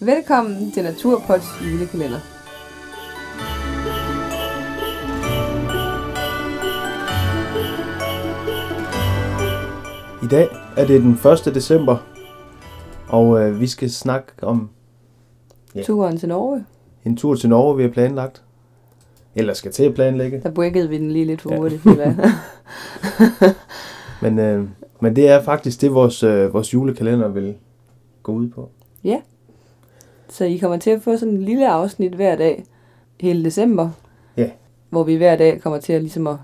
Velkommen til Naturpods julekalender. I dag er det den 1. december, og øh, vi skal snakke om Ja. Turen til Norge, en tur til Norge, vi har planlagt. Eller skal til at planlægge. der breakede vi den lige lidt for Ja. hurtigt. hvad? Men, øh, men det er faktisk det, vores, øh, vores julekalender vil gå ud på. Så I kommer til at få sådan en lille afsnit hver dag hele december. Ja. Hvor vi hver dag kommer til at, ligesom at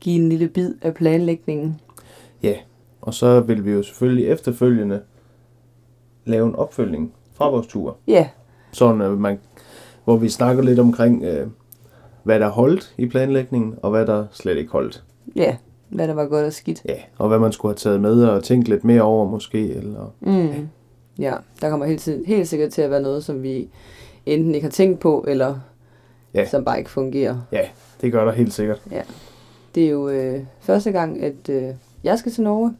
give en lille bid af planlægningen. Og så vil vi jo selvfølgelig efterfølgende lave en opfølgning fra vores tur. Ja, Sådan, øh, man, hvor vi snakker lidt omkring, øh, hvad der holdt i planlægningen, og hvad der slet ikke holdt. ja, hvad der var godt og skidt. Ja, og hvad man skulle have taget med og tænkt lidt mere over måske. Eller, Mm. Ja, der kommer helt, helt sikkert til at være noget, som vi enten ikke har tænkt på, eller Ja. som bare ikke fungerer. ja, det gør der helt sikkert. Det er jo øh, første gang, at øh, jeg skal til Norge.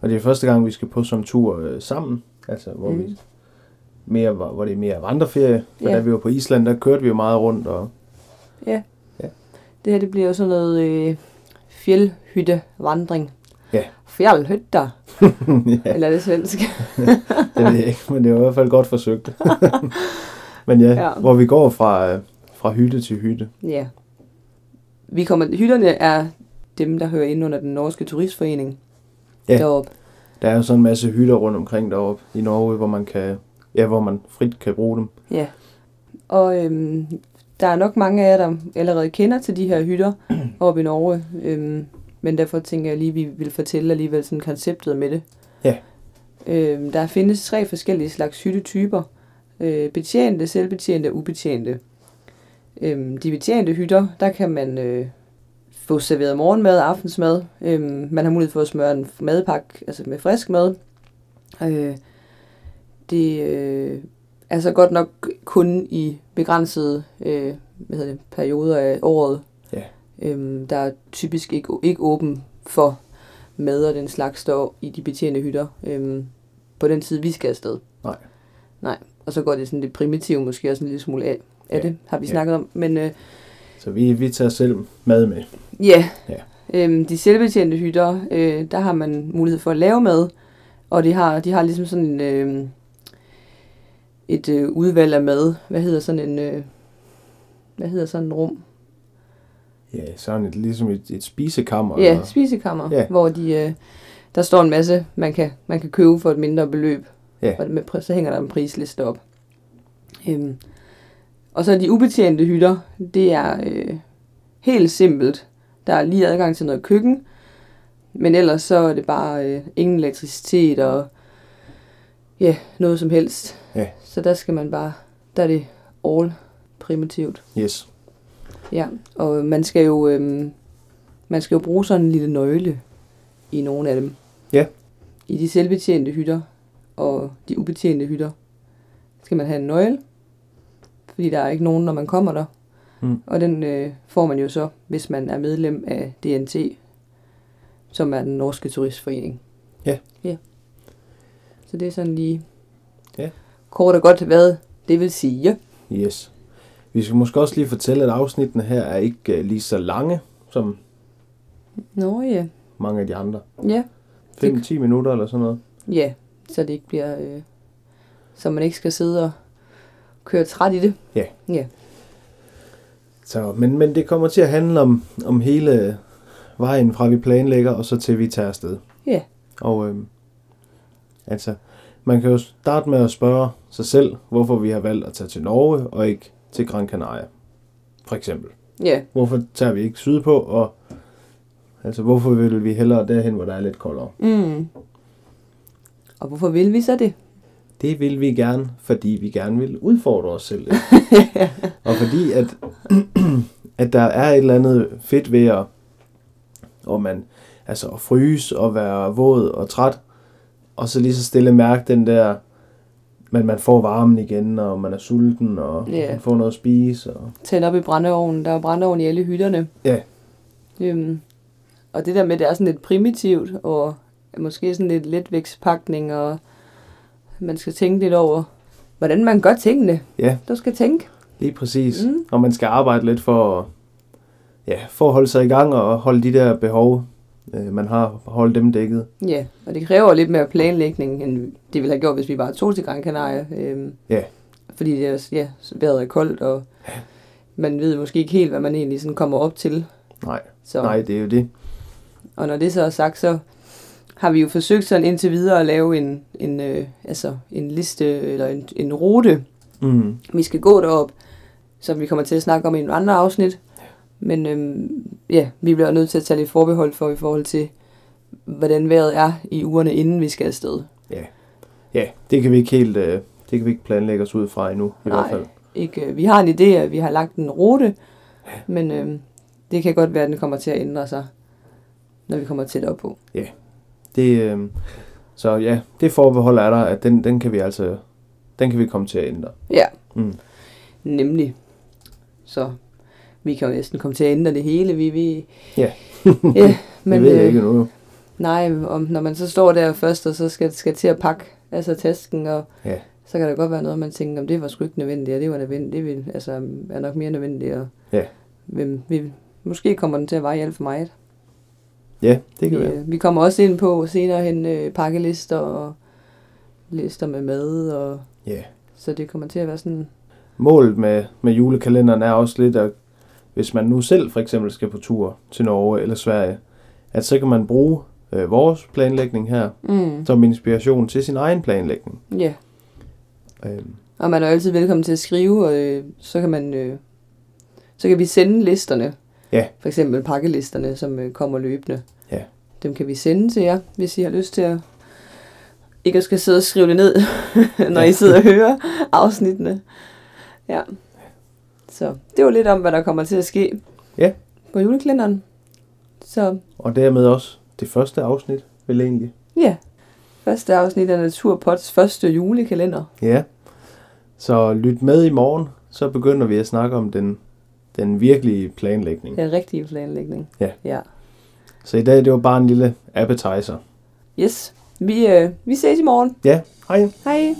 Og det er første gang, vi skal på en tur øh, sammen. Altså, hvor, mm. Vi mere, hvor hvor det er mere vandreferie. For Ja. da vi var på Island, der kørte vi jo meget rundt. Og, Ja. Ja. Det her, det bliver jo sådan noget øh, fjeldhyttevandring. Ja. Fjeldhytter, ja, eller er det svensk? det ved jeg ikke, men det var i hvert fald godt forsøgt. men ja, Ja. ja, hvor vi går fra, øh, fra hytte til hytte. ja. Vi kommer, hytterne er dem, der hører ind under den norske turistforening. Ja. Deroppe. Der er jo sådan en masse hytter rundt omkring deroppe i Norge, hvor man kan, ja, hvor man frit kan bruge dem. Ja. Og øhm, der er nok mange af jer, der allerede kender til de her hytter oppe i Norge. Øhm, men derfor tænker jeg lige, at vi vil fortælle alligevel sådan konceptet med det. Ja. Øhm, der findes tre forskellige slags hyttetyper. Øh, betjente, selvbetjente og ubetjente. Øhm, de betjente hytter, der kan man øh, få serveret morgenmad og aftensmad. Øhm, man har mulighed for at smøre en madpakke altså med frisk mad. Øh, det øh, er så godt nok kun i begrænsede øh, hvad hedder det, perioder af året. Øhm, der er typisk ikke, ikke åben for mad og den slags der i de betjente hytter. Øhm, på den tid, vi skal afsted. Nej. Nej. Og så går det sådan lidt primitivt måske også en lille smule af, af Ja. det, har vi Ja. snakket om. Men øh, Så vi, vi tager selv mad med. Ja. Ja. Øhm, de selvbetjente hytter, øh, der har man mulighed for at lave mad, og de har, de har ligesom sådan en, øh, et øh, udvalg af mad. Hvad hedder sådan en, øh, hvad hedder sådan en rum? Ja, sådan et, ligesom et, et spisekammer. Ja, eller- spisekammer, Ja. hvor de, øh, der står en masse, man kan, man kan købe for et mindre beløb. Ja. Og med, så hænger der en prisliste op. Øhm, og så de ubetjente hytter, det er øh, helt simpelt. Der er lige adgang til noget køkken, men ellers så er det bare øh, ingen elektricitet og ja, noget som helst. Ja. Så der skal man bare, der er det all primitivt. Yes. Ja, og man skal jo, øhm, man skal jo bruge sådan en lille nøgle i nogle af dem. Ja. I de selvbetjente hytter og de ubetjente hytter skal man have en nøgle, fordi der er ikke nogen, når man kommer der. Mm. Og den øh, får man jo så, hvis man er medlem af DNT, som er den norske turistforening. Ja. Ja. Så det er sådan lige Ja. kort og godt, hvad det vil sige. Yes. Vi skal måske også lige fortælle, at afsnittene her er ikke uh, lige så lange som Nå ja. mange af de andre. Ja. 5-10 minutter eller sådan noget. Ja, så det ikke bliver... Øh, så man ikke skal sidde og køre træt i det. Ja. Ja. Så, men, men det kommer til at handle om, om hele vejen fra vi planlægger, og så til vi tager afsted. Ja. Og øhm, altså, man kan jo starte med at spørge sig selv, hvorfor vi har valgt at tage til Norge og ikke til Gran Canaria. For eksempel. Ja, Hvorfor tager vi ikke sydpå, og altså, hvorfor vil vi hellere derhen, hvor der er lidt koldere? mm. Og hvorfor vil vi så det? Det vil vi gerne, fordi vi gerne vil udfordre os selv. lidt. og fordi, at, at der er et eller andet fedt ved at, og man, altså at fryse og være våd og træt, og så lige så stille mærke den der, men man får varmen igen, og man er sulten, og Ja. man får noget at spise. Og, Tænde op i brændeovnen. Der er brændeovn i alle hytterne. ja, Øhm, og det der med, det er sådan lidt primitivt, og måske sådan lidt letvægtspakning, og man skal tænke lidt over, hvordan man gør tingene. Ja. Du skal tænke. Lige præcis. Mm. Og man skal arbejde lidt for, ja, for at holde sig i gang og holde de der behov, øh, man har, holde dem dækket. Ja, og det kræver lidt mere planlægning, end det ville have gjort, hvis vi bare tog til Gran Canaria. Øhm, Ja. Fordi det er, ja, vejret er koldt, og man ved måske ikke helt, hvad man egentlig sådan kommer op til. Nej, Så, nej, det er jo det. Og når det så er sagt, så har vi jo forsøgt sådan indtil videre at lave en, en, øh, altså en liste eller en, en rute, Mm. vi skal gå derop, som vi kommer til at snakke om i en andre afsnit. Men øhm, ja, vi bliver nødt til at tage lidt forbehold for i forhold til, hvordan vejret er i ugerne, inden vi skal afsted. Ja, det kan vi ikke helt, øh, det kan vi ikke planlægge os ud fra endnu, i Nej. hvert fald. Ikke, øh, vi har en idé, at vi har lagt en rute, men øhm, det kan godt være, at den kommer til at ændre sig, når vi kommer tættere på. Det, øh, så ja, det forbehold er der, at den, den kan vi altså, den kan vi komme til at ændre. Ja, Mm. nemlig. Så vi kan jo næsten komme til at ændre det hele. Vi, vi, Ja. ja, Men, det ved jeg ikke endnu. jo. Nej, om, når man så står der først, og så skal, skal til at pakke altså tasken, og Ja. så kan der godt være noget, man tænker, om det var sgu ikke nødvendigt, og det var nødvendigt, det vil, altså, er nok mere nødvendigt, og Ja. vi, vi, måske kommer den til at veje alt for meget. Ja, det kan vi, være. øh, vi kommer også ind på senere hen øh, pakkelister og lister med mad, og Ja. så det kommer til at være sådan, Målet med, med julekalenderen er også lidt, at hvis man nu selv for eksempel skal på tur til Norge eller Sverige, at så kan man bruge øh, vores planlægning her mm, som inspiration til sin egen planlægning. ja. Øh, Og man er altid velkommen til at skrive, og øh, så kan man, øh, så kan vi sende listerne. Ja. For eksempel pakkelisterne, som øh, kommer løbende. Ja. Dem kan vi sende til jer, hvis I har lyst til at ikke at skal sidde og skrive det ned, når Ja. I sidder og hører afsnittene. Ja. Så det var lidt om, hvad der kommer til at ske Ja. på julekalenderen. Så og dermed også det første afsnit, vel egentlig. ja, første afsnit af Naturpods første julekalender. Ja. Så lyt med i morgen, så begynder vi at snakke om den, den virkelige planlægning. Den rigtige planlægning. Ja. ja. Så i dag, det var bare en lille appetizer. Yes. Vi, øh, vi ses i morgen. Ja, hej. Hej.